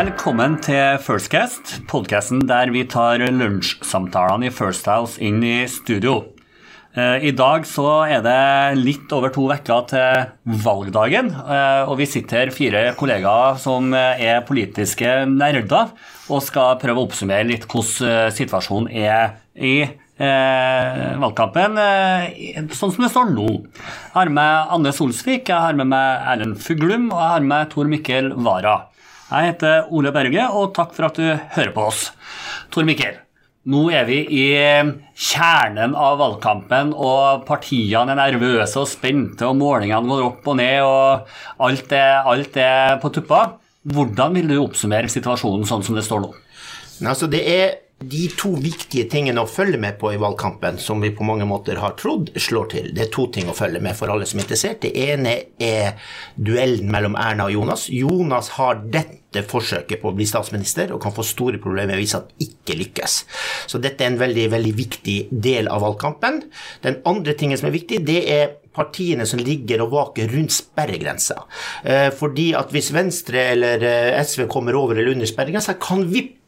Velkommen til Firstcast, podkasten der vi tar lunsjsamtalene i First House inn i studio. Eh, I dag så er det litt over to uker til valgdagen, eh, og vi sitter her fire kollegaer som er politiske nerder og skal prøve å oppsummere litt hvordan situasjonen er i eh, valgkampen sånn som det står nå. Jeg har med Anne Solsvik, jeg har med meg Erlend Fuglum og jeg har med Tor Mikkel Wara. Jeg heter Ole Berge, og takk for at du hører på oss. Tor Mikkel, nå er vi i kjernen av valgkampen, og partiene er nervøse og spente, og målingene går opp og ned, og alt er, alt er på tuppa. Hvordan vil du oppsummere situasjonen sånn som det står nå? Altså, det er de to viktige tingene å følge med på i valgkampen, som vi på mange måter har trodd slår til, det er to ting å følge med for alle som er interessert. Det ene er duellen mellom Erna og Jonas. Jonas har dette forsøket på å bli statsminister og kan få store problemer hvis han ikke lykkes. Så dette er en veldig, veldig viktig del av valgkampen. Den andre tingen som er viktig, det er partiene som ligger og vaker rundt sperregrensa. Eh, fordi at hvis Venstre eller eh, SV kommer over eller under sperregrensa, kan vippe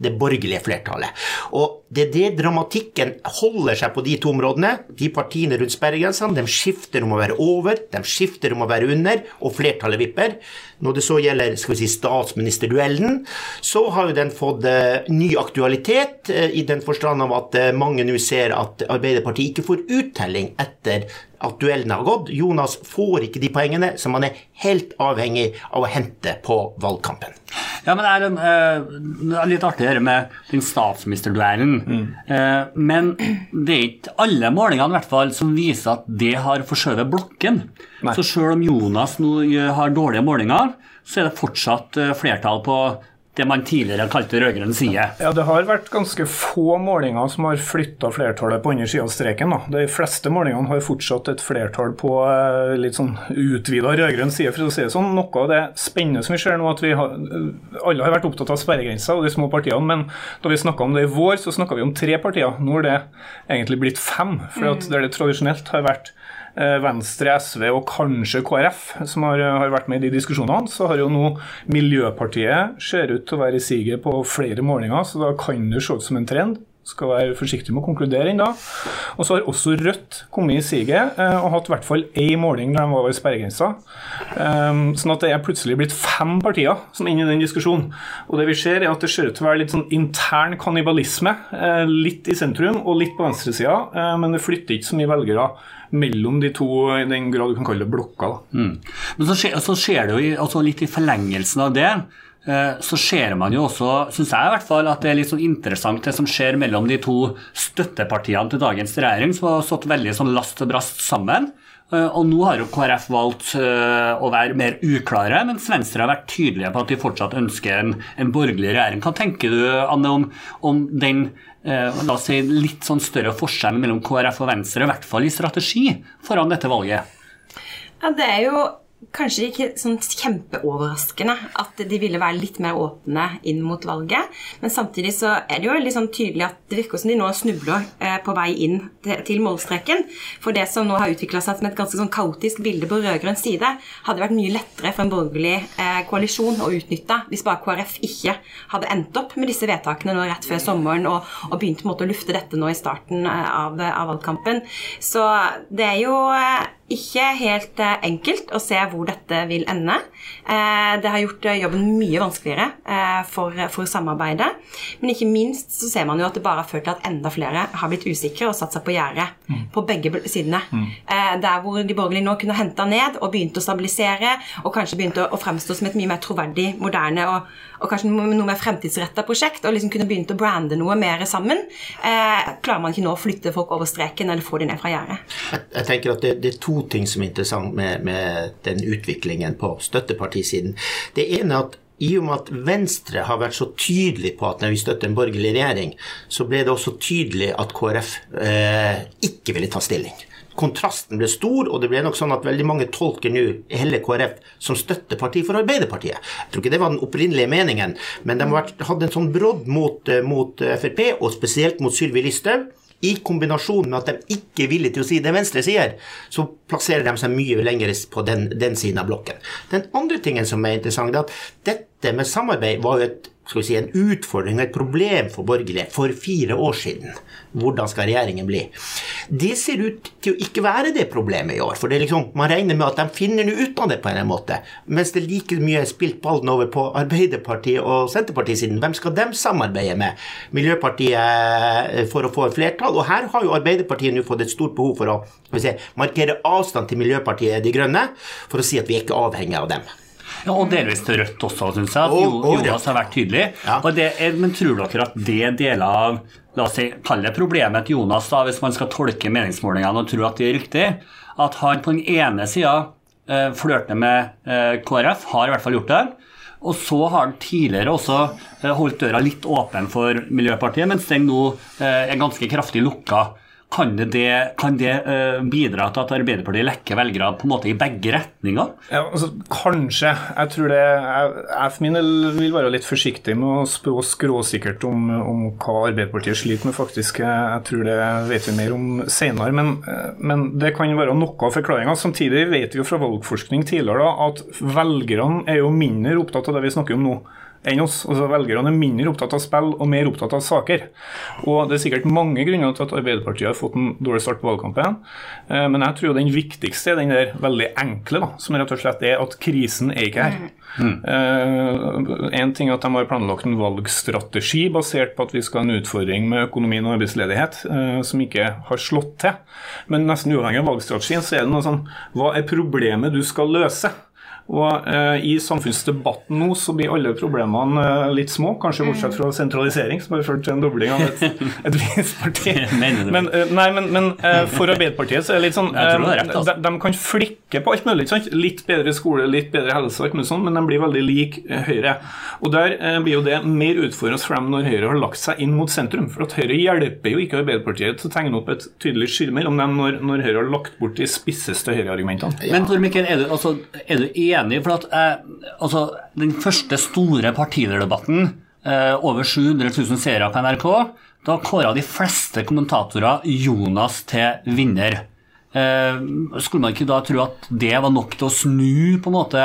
det borgerlige flertallet. Og det er det dramatikken holder seg på de to områdene. De partiene rundt sperregrensene de skifter om å være over, de skifter om å være under, og flertallet vipper. Når det så gjelder skal vi si, statsministerduellen, så har jo den fått uh, ny aktualitet, uh, i den forstand av at uh, mange nå ser at Arbeiderpartiet ikke får uttelling etter at duellen har gått. Jonas får ikke de poengene som han er helt avhengig av å hente på valgkampen. Ja, men Det er, er litt artig det med den statsministerduellen. Mm. Men det er ikke alle målingene i hvert fall som viser at det har forskjøvet blokken. Nei. Så selv om Jonas nå har dårlige målinger, så er det fortsatt flertall på det man tidligere kalte rød-grønn side. Ja, Det har vært ganske få målinger som har flytta flertallet på andre sida av streken. Da. De fleste målingene har fortsatt et flertall på eh, litt sånn utvida rød-grønn side. for å si det sånn. Noe av det spennende som vi ser nå, at vi har, alle har vært opptatt av sperregrensa og de små partiene, men da vi snakka om det i vår, så snakka vi om tre partier. Nå er det egentlig blitt fem. for at der det tradisjonelt har vært Venstre, SV og kanskje KrF som har, har, vært med i de diskusjonene, så har jo nå Miljøpartiet ser ut til å være i siget på flere målinger, så da kan det se ut som en trend. Skal være forsiktig med å konkludere ennå. Og så har også Rødt kommet i siget eh, og hatt i hvert fall én måling da de var over sperregrensa. Um, sånn at det er plutselig blitt fem partier som er inne i den diskusjonen. Og det vi ser, er at det ser ut til å være litt sånn intern kannibalisme. Eh, litt i sentrum og litt på venstresida, eh, men det flytter ikke så mye velgere mellom de to, i den grad du kan kalle det blokker. Mm. Men så skjer, så skjer, det jo altså litt i forlengelsen av det. Eh, så ser man jo også, syns jeg i hvert fall, at det er litt sånn interessant det som skjer mellom de to støttepartiene til dagens regjering, som har stått veldig sånn last og brast sammen. Eh, og nå har jo KrF valgt eh, å være mer uklare, mens Venstre har vært tydelige på at de fortsatt ønsker en, en borgerlig regjering. Hva tenker du, Anne, om, om den la oss si, litt sånn større forskjellen mellom KrF og Venstre, i hvert fall i strategi, foran dette valget? Ja, Det er jo kanskje ikke sånn kjempeoverraskende at de ville være litt mer åpne inn mot valget. Men samtidig så er det jo litt sånn tydelig at det virker som de nå snubler eh, på vei inn til, målstreken. For det som nå har utvikla seg som et ganske sånn kaotisk bilde på rød-grønn side, hadde vært mye lettere for en borgerlig eh, koalisjon å utnytte hvis bare KrF ikke hadde endt opp med disse vedtakene nå rett før sommeren og, og begynt å lufte dette nå i starten eh, av, av valgkampen. Så det er jo ikke helt eh, enkelt å se hvor dette vil ende. Eh, det har gjort eh, jobben mye vanskeligere for, for samarbeidet. Men ikke minst så ser man jo at det bare har ført til at enda flere har blitt usikre og satt seg på gjerdet mm. på begge sidene. Mm. Der hvor de borgerlige nå kunne henta ned og begynt å stabilisere og kanskje begynt å fremstå som et mye mer troverdig, moderne og, og kanskje noe mer fremtidsretta prosjekt og liksom kunne begynt å brande noe mer sammen, klarer man ikke nå å flytte folk over streken eller få de ned fra gjerdet. Jeg, jeg tenker at det, det er to ting som er interessant med, med den utviklingen på støttepartisiden. Det ene er at i og med at Venstre har vært så tydelig på at når vi støtter en borgerlig regjering, så ble det også tydelig at KrF eh, ikke ville ta stilling. Kontrasten ble stor, og det ble nok sånn at veldig mange tolker nå hele KrF som støtteparti for Arbeiderpartiet. Jeg tror ikke det var den opprinnelige meningen, men de hadde en sånn brodd mot, eh, mot Frp, og spesielt mot Sylvi Listhaug i kombinasjon med at de ikke er villige til å si det Venstre sier, så plasserer de seg mye lenger på den, den siden av blokken. Den andre tingen som er interessant, er at dette med samarbeid var jo et skal vi si, en utfordring og et problem for borgerlige for fire år siden. Hvordan skal regjeringen bli? Det ser ut til å ikke være det problemet i år. For liksom, man regner med at de finner noe ut av det på en måte. Mens det like mye er spilt ballen over på Arbeiderpartiet og Senterpartiet-siden. Hvem skal de samarbeide med? Miljøpartiet eh, for å få et flertall. Og her har jo Arbeiderpartiet nå fått et stort behov for å si, markere avstand til Miljøpartiet De Grønne, for å si at vi er ikke avhengig av dem. Ja, Og delvis til Rødt også, syns jeg. At og, og Jonas har vært tydelig. Ja. Det, men tror dere at det deler av la oss si, Kall det problemet til Jonas, da, hvis man skal tolke meningsmålingene og tro at det er riktig, at han på den ene sida eh, flørter med eh, KrF, har i hvert fall gjort det. Og så har han tidligere også eh, holdt døra litt åpen for Miljøpartiet, mens den nå eh, er ganske kraftig lukka. Kan det, kan det uh, bidra til at Arbeiderpartiet lekker velgere på en måte i begge retninger? Ja, altså, kanskje. Jeg tror det Jeg, jeg for min del vil være litt forsiktig med å spå skråsikkert om, om, hva Arbeiderpartiet sliter med, faktisk. Jeg tror det vet vi mer om senere. Men, men det kan være noe av forklaringa. Samtidig vet vi jo fra valgforskning tidligere da, at velgerne er jo mindre opptatt av det vi snakker om nå enn oss. Altså Velgerne er mindre opptatt av spill og mer opptatt av saker. Og Det er sikkert mange grunner til at Arbeiderpartiet har fått en dårlig start på valgkampen. Eh, men jeg tror den viktigste er den der veldig enkle, da, som rett og slett er at krisen er ikke her. Mm. en ting er at de har planlagt en valgstrategi basert på at vi skal ha en utfordring med økonomien og arbeidsledighet eh, som ikke har slått til. Men nesten uavhengig av valgstrategien så er det noe sånn Hva er problemet du skal løse? Og eh, I samfunnsdebatten nå så blir alle problemene eh, litt små, kanskje bortsett fra sentralisering, som har ført til en dobling av et, et visst parti. Men, eh, nei, men, men eh, for Arbeiderpartiet så er det litt sånn eh, rett, altså. de, de, kan flikke på alt mulig. Sant? Litt bedre skole, litt bedre helse, alt mulig sånn, men de blir veldig lik eh, Høyre. Og Der blir jo det mer utfordrende for dem når Høyre har lagt seg inn mot sentrum. For at Høyre hjelper jo ikke Arbeiderpartiet til å tegne opp et tydelig skille mellom dem når, når Høyre har lagt bort de spisseste Høyre-argumentene. Ja. Men Tor Mikkel, er du, altså, er du enig enig. for at eh, altså, Den første store partilederdebatten, eh, over 700 000 seere på NRK, da kåra de fleste kommentatorer Jonas til vinner. Eh, skulle man ikke da tro at det var nok til å snu på en måte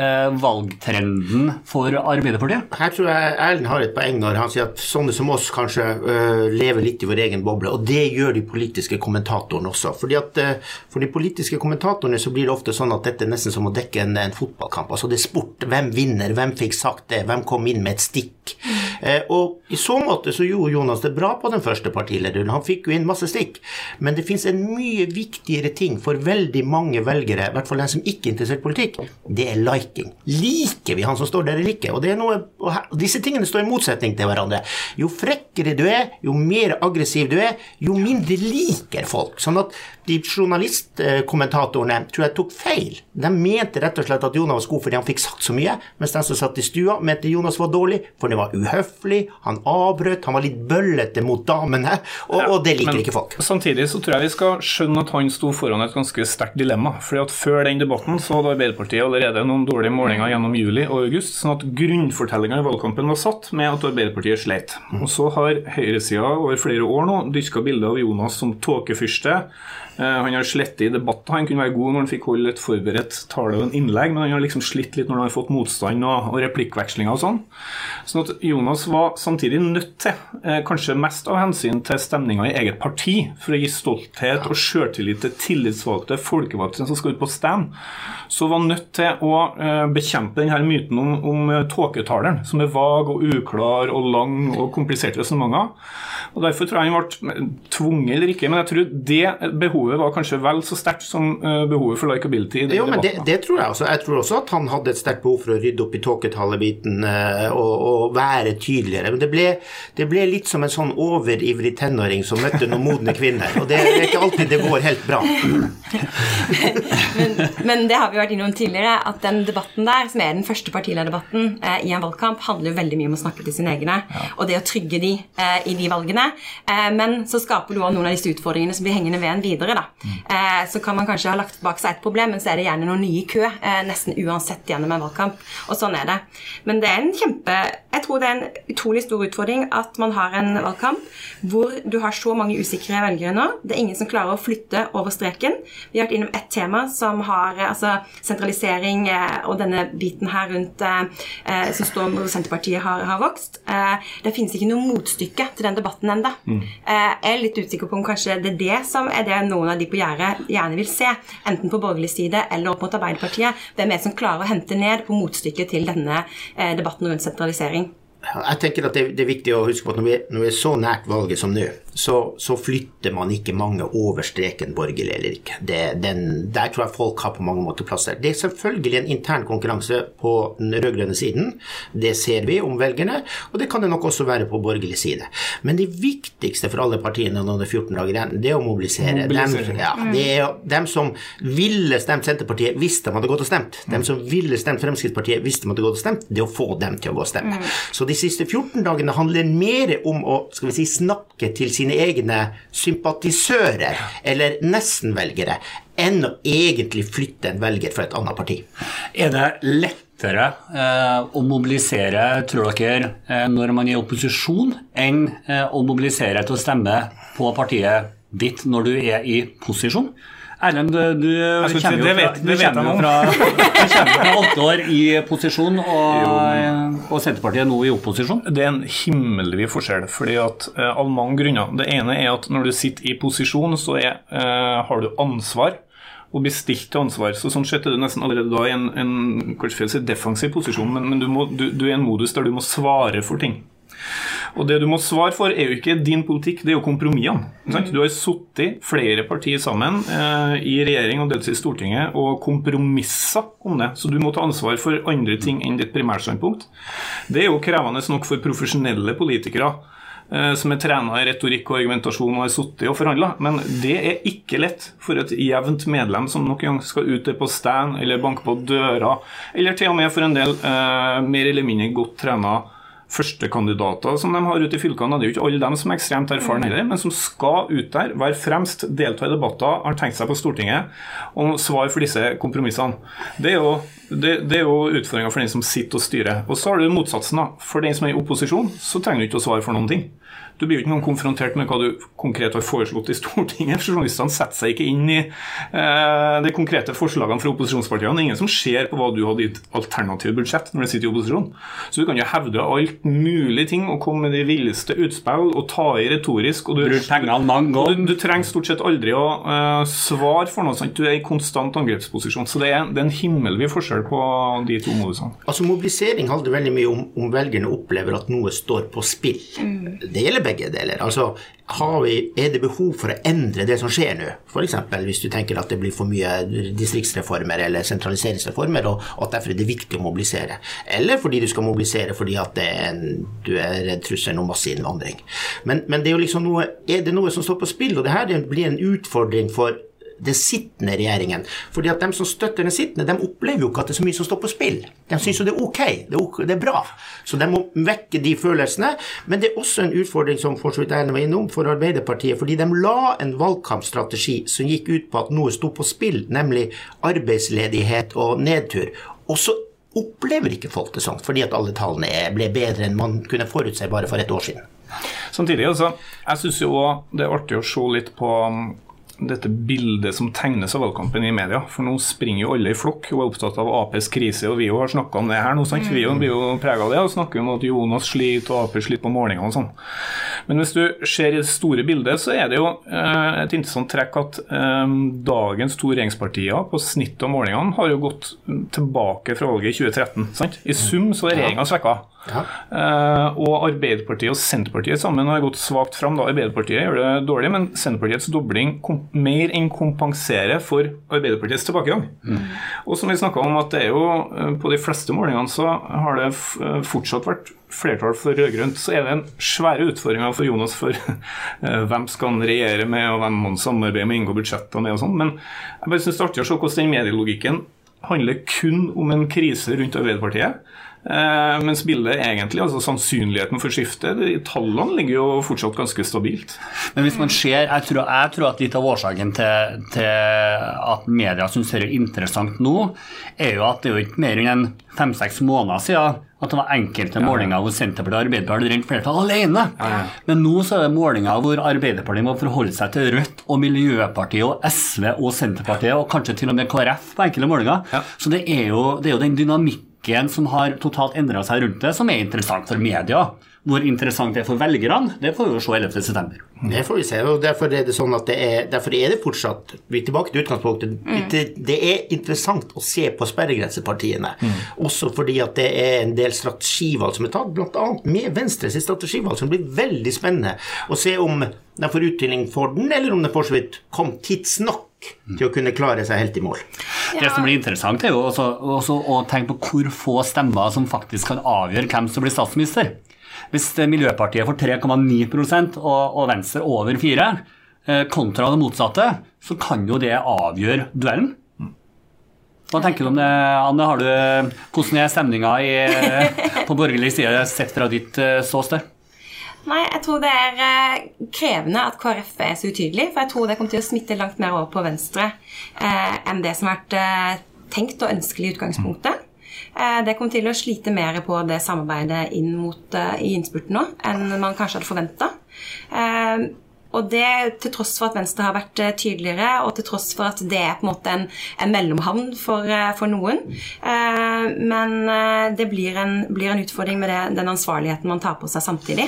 valgtrenden for Arbeiderpartiet? Her tror jeg Erlend har et poeng når han sier at sånne som oss kanskje uh, lever litt i vår egen boble. Og det gjør de politiske kommentatorene også. Fordi at uh, For de politiske kommentatorene så blir det ofte sånn at dette er nesten som å dekke en, en fotballkamp. Altså det er sport. Hvem vinner? Hvem fikk sagt det? Hvem kom inn med et stikk? Uh, og i så måte så gjorde Jonas det bra på den første partilederen. Han fikk jo inn masse stikk. Men det fins en mye viktigere ting for veldig mange velgere, i hvert fall den som ikke er interessert i politikk. Det er like liking. Liker vi han som står der eller ikke? Og, noe, og disse tingene står i motsetning til hverandre. Jo frekkere du er, jo mer aggressiv du er, jo mindre liker folk. Sånn at de journalistkommentatorene tror jeg tok feil. De mente rett og slett at Jonas var god fordi han fikk sagt så mye, mens de som satt i stua, mente Jonas var dårlig for det var uhøflig, han avbrøt, han var litt bøllete mot damene, og, og det liker ikke folk. Samtidig så tror jeg vi skal skjønne at han sto foran et ganske sterkt dilemma. fordi at Før den debatten så hadde Arbeiderpartiet allerede noen dårlige målinger gjennom juli og august, sånn at grunnfortellinga i valgkampen var satt med at Arbeiderpartiet sleit. Og så har høyresida over flere år nå dyrka bilder av Jonas som tåkefyrste han har slitt i debatter. Han kunne være god når han fikk holde et forberedt tale og en innlegg, men han har liksom slitt litt når han har fått motstand og, og replikkvekslinger og sånn. Sånn at Jonas var samtidig nødt til, eh, kanskje mest av hensyn til stemninga i eget parti, for å gi stolthet og sjøltillit til tillitsvalgte folkevalgte som skal ut på stand, så var han nødt til å eh, bekjempe denne myten om, om tåketaleren, som er vag og uklar og lang og kompliserte resonnementer. Derfor tror jeg han ble tvunget eller ikke, men jeg tror det behovet var kanskje vel så sterkt som eh, behovet for likability. jo, men det, det, tror jeg også. Jeg tror også at han hadde et sterkt behov for å rydde opp i tåketallebiten eh, og, og, være tydeligere. Men det ble, det ble, litt som en sånn overivrig tenåring som møtte noen modne kvinner. Og det er ikke alltid det går helt bra. men, men, det har vi vært innom tidligere, at den debatten der, som er den første partilederdebatten eh, i en valgkamp, handler jo veldig mye om å snakke til sine egne. Ja. Og det å trygge de eh, i de valgene. Eh, men så skaper du også noen av disse utfordringene som blir hengende ved en videre. Da. Eh, så kan man kanskje ha lagt bak seg et problem, men så er det gjerne noen nye i kø, eh, nesten uansett gjennom en valgkamp. Og sånn er det. Men det er en kjempe Jeg tror det er en utrolig stor utfordring at man har en valgkamp hvor du har så mange usikre velgere nå. Det er ingen som klarer å flytte over streken. Vi har vært innom ett tema som har eh, altså sentralisering eh, og denne biten her rundt eh, eh som står hvor Senterpartiet har, har vokst. Eh, det finnes ikke noe motstykke til den debatten ennå. Mm. Eh, jeg er litt usikker på om kanskje det er det som er det noen av de på gjerdet gjerne vil se. Enten på borgerlig side eller opp mot Arbeiderpartiet. Hvem er det som klarer å hente ned på motstykket til denne debatten rundt sentralisering? Jeg tenker at det, det, er viktig å huske på at når vi, når vi er så nært valget som nå, så, så, flytter man ikke mange over streken borgerlig eller ikke. Det, den, der tror jeg folk har på mange måter plass der. Det er selvfølgelig en intern konkurranse på den rød-grønne siden. Det ser vi om velgerne, og det kan det nok også være på borgerlig side. Men det viktigste for alle partiene når det er 14 dager igjen, det er å mobilisere. mobilisere. Dem, ja, det er dem som ville stemt Senterpartiet hvis de hadde gått og stemt. Dem som ville stemt Fremskrittspartiet hvis de hadde gått og stemt, det å få dem til å gå og stemme. Mm. Så de siste 14 dagene handler mer om å skal vi si, snakke til sine egne sympatisører, eller nesten-velgere, enn å egentlig flytte en velger fra et annet parti. Er det lettere eh, å mobilisere, tror dere, eh, når man er i opposisjon, enn eh, å mobilisere til å stemme på partiet ditt når du er i posisjon? Erlend, du, kjenner kommer jo fra, du kommer fra, fra åtte år i posisjon, og, og, Senterpartiet er nå i opposisjon. Det er en himmelvid forskjell, fordi at, uh, av mange grunner. Det ene er at når du sitter i posisjon, så er, uh, har du ansvar og blir stilt til ansvar. Så Sånn sett er du nesten allerede da i en, en kanskje si defensiv posisjon, men, men du, må, du, du, er i en modus der du må svare for ting. Og det du må svare for, er jo ikke din politikk, det er jo kompromissene. Mm. Du har sittet flere partier sammen eh, i regjering og dels i Stortinget og kompromissa om det. Så du må ta ansvar for andre ting enn ditt primærstandpunkt. Det er jo krevende nok for profesjonelle politikere eh, som er trena i retorikk og argumentasjon og har sittet og forhandla. Men det er ikke lett for et jevnt medlem som noen gang skal ut på stand eller banke på døra, eller til og med for en del eh, mer eller mindre godt trena førstekandidater som de har ute i fylkene. Det er jo ikke alle dem som er ekstremt erfarne heller, men som skal ut der, være fremst, delta i debatter, har tenkt seg på Stortinget og svare for disse kompromissene. Det er jo, det, det jo utfordringa for den som sitter og styrer. Og så har du motsatsen. da. For den som er i opposisjon, så trenger du ikke å svare for noen ting. Du blir jo ikke noen konfrontert med hva du konkret har foreslått i Stortinget. Journalistene setter seg ikke inn i eh, de konkrete forslagene fra opposisjonspartiene. Det er ingen som ser på hva du hadde i ditt alternative budsjett når du sitter i opposisjon. Så du kan jo hevde alt mulig ting og komme med de villeste utspill og ta i retorisk. og Du, du, du, trenger stort sett aldri å eh, svare for noe sånt. Du er i konstant angrepsposisjon. Så det er, det er en himmelvid forskjell på de to modusene. Altså Mobilisering handler veldig mye om, om velgerne opplever at noe står på spill. Mm. Det gjelder begge deler. Altså, vi, er det behov for å endre det som skjer nå? F.eks. hvis du tenker at det blir for mye distriktsreformer eller sentraliseringsreformer, og at derfor er det viktig å mobilisere. Eller fordi du skal mobilisere fordi at er en, du er redd trusselen om masseinnvandring. Men, men det er jo liksom noe, er det noe som står på spill, og det her blir en utfordring for den sittende regjeringen. Fordi at de som støtter den sittende, de opplever jo ikke at det er så mye som står på spill. De syns jo det er ok, det er, ok, det er, bra. Så de må vekke de følelsene. Men det er også en utfordring som for så vidt jeg var innom, for Arbeiderpartiet. Fordi de la en valgkampstrategi som gikk ut på at noe sto på spill, nemlig arbeidsledighet og nedtur. Og så opplever ikke folk det sånn, fordi at alle tallene ble bedre enn man kunne forutse bare for et år siden. Samtidig, altså, jeg syns jo det er artig å se litt på dette bildet som tegnes av valgkampen i media. For nå springer jo alle i flokk og er opptatt av Aps krise, og vi har snakka om det her nå. sant? Vi blir jo prega av det og snakker om at Jonas sliter og Ap sliter på målingene og sånn. Men hvis du ser i det store bildet, så er det jo eh, et interessant trekk at eh, dagens to regjeringspartier på snittet av målingene har jo gått tilbake fra valget i 2013. sant? I sum så er regjeringa svekka. Ja. Uh, og Arbeiderpartiet og Senterpartiet sammen har gått svakt fram. Da. Arbeiderpartiet gjør det dårlig, men Senterpartiets dobling mer enn kompenserer for Arbeiderpartiets tilbakegang. Mm. Og som vi om at det er jo uh, På de fleste målingene så har det uh, fortsatt vært flertall for rød-grønt. Så er det en svære utfordringer for Jonas for hvem skal han regjere med, og hvem må han samarbeide med, inngå budsjetter med og sånn. Men jeg bare synes det er artig å se hvordan den medielogikken handler kun om en krise rundt Arbeiderpartiet. Eh, mens bildet egentlig, altså sannsynligheten for skifte, i tallene ligger jo fortsatt ganske stabilt. Men hvis man ser, jeg tror, jeg tror at litt av årsaken til, til at media syns det er interessant nå, er jo at det er jo ikke mer enn fem-seks måneder siden at det var enkelte målinger hvor Senterpartiet og Arbeiderpartiet rent flertall alene. Men nå så er det målinger hvor Arbeiderpartiet må forholde seg til Rødt og Miljøpartiet og SV og Senterpartiet og kanskje til og med KrF på enkelte målinger. Så det er jo, det er jo den dynamikken som har totalt endra seg rundt det, som er interessant for media. Hvor interessant det er for velgerne, det får vi jo se 11.9. Det får vi se. og Derfor er det sånn at det er, derfor er det fortsatt Vi er tilbake til utgangspunktet. Det, det er interessant å se på sperregrensepartiene. Også fordi at det er en del strategivalg som er tatt, bl.a. med Venstres strategivalg, som blir veldig spennende å se om de får uttelling for den, eller om det for så vidt kom tidsnok til å kunne klare seg helt i mål. Det som blir interessant, er jo også, også å tenke på hvor få stemmer som faktisk kan avgjøre hvem som blir statsminister. Hvis Miljøpartiet får 3,9 og, og Venstre over 4 eh, kontra det motsatte, så kan jo det avgjøre duellen. Hva tenker du om det, Anne? Har du, hvordan er stemninga i, på borgerlig side sett fra ditt eh, ståsted? Nei, jeg tror det er eh, krevende at KrF er så utydelig. For jeg tror det kommer til å smitte langt mer over på Venstre eh, enn det som har vært eh, tenkt og ønskelig i utgangspunktet. Eh, det kom til å slite mer på det samarbeidet inn mot eh, i innspurten nå enn man kanskje hadde forventa. Og det til tross for at Venstre har vært eh, tydeligere, og til tross for at det er på en måte en, en mellomhavn for, for noen. Men det blir en, blir en utfordring med det, den ansvarligheten man tar på seg samtidig.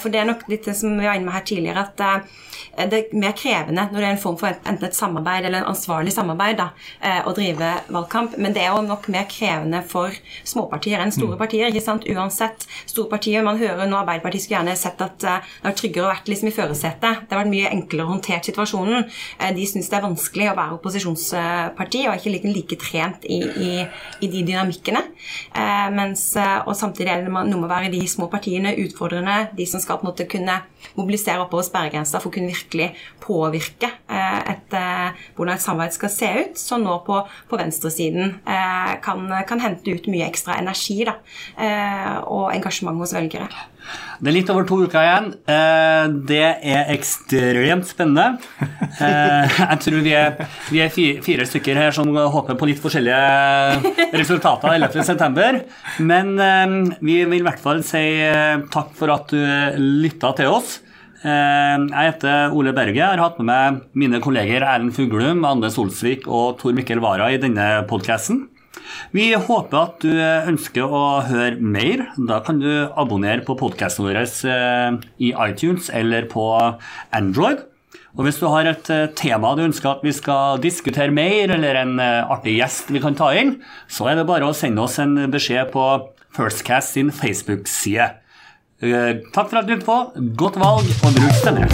For det er nok litt det som vi var inne med her tidligere, at det er mer krevende når det er en form for enten et samarbeid eller en ansvarlig samarbeid da, eh, å drive valgkamp. Men det er jo nok mer krevende for småpartier enn store mm. partier. ikke sant? Uansett store partier. Man hører nå Arbeiderpartiet skulle gjerne sett at eh, det har tryggere vært liksom i førersetet. Det har vært mye enklere å håndtere situasjonen. Eh, de syns det er vanskelig å være opposisjonsparti og er ikke like, like trent i, i, i, de dynamikkene. Mens, og samtidig er det noe med å være de små partiene, utfordrende, de som skal på en måte kunne mobilisere oppover sperregrensa for å kunne virkelig påvirke eh, et, eh, hvordan et samarbeid skal se ut, som nå på, på venstresiden eh, kan, kan, hente ut mye ekstra energi da, og engasjement hos velgere. Det er litt over to uker igjen. Det er ekstremt spennende. Jeg tror vi er, vi er fire stykker her som håper på litt forskjellige resultater 11.9. Men vi vil i hvert fall si takk for at du lytta til oss. Eh, jeg heter Ole Berge. Jeg har hatt med meg mine kolleger Erlend Fuglum, Anne Solsvik og Tor Mikkel Wara i denne podkasten. Vi håper at du ønsker å høre mer. Da kan du abonnere på podkasten vår eh, i iTunes eller på Android. Og Hvis du har et eh, tema du ønsker at vi skal diskutere mer, eller en artig gjest vi kan ta inn, så er det bare å sende oss en beskjed på Firstcast sin Facebook-side. Eh, takk for at du lyttet på. Godt valg, og bruk stemmerett.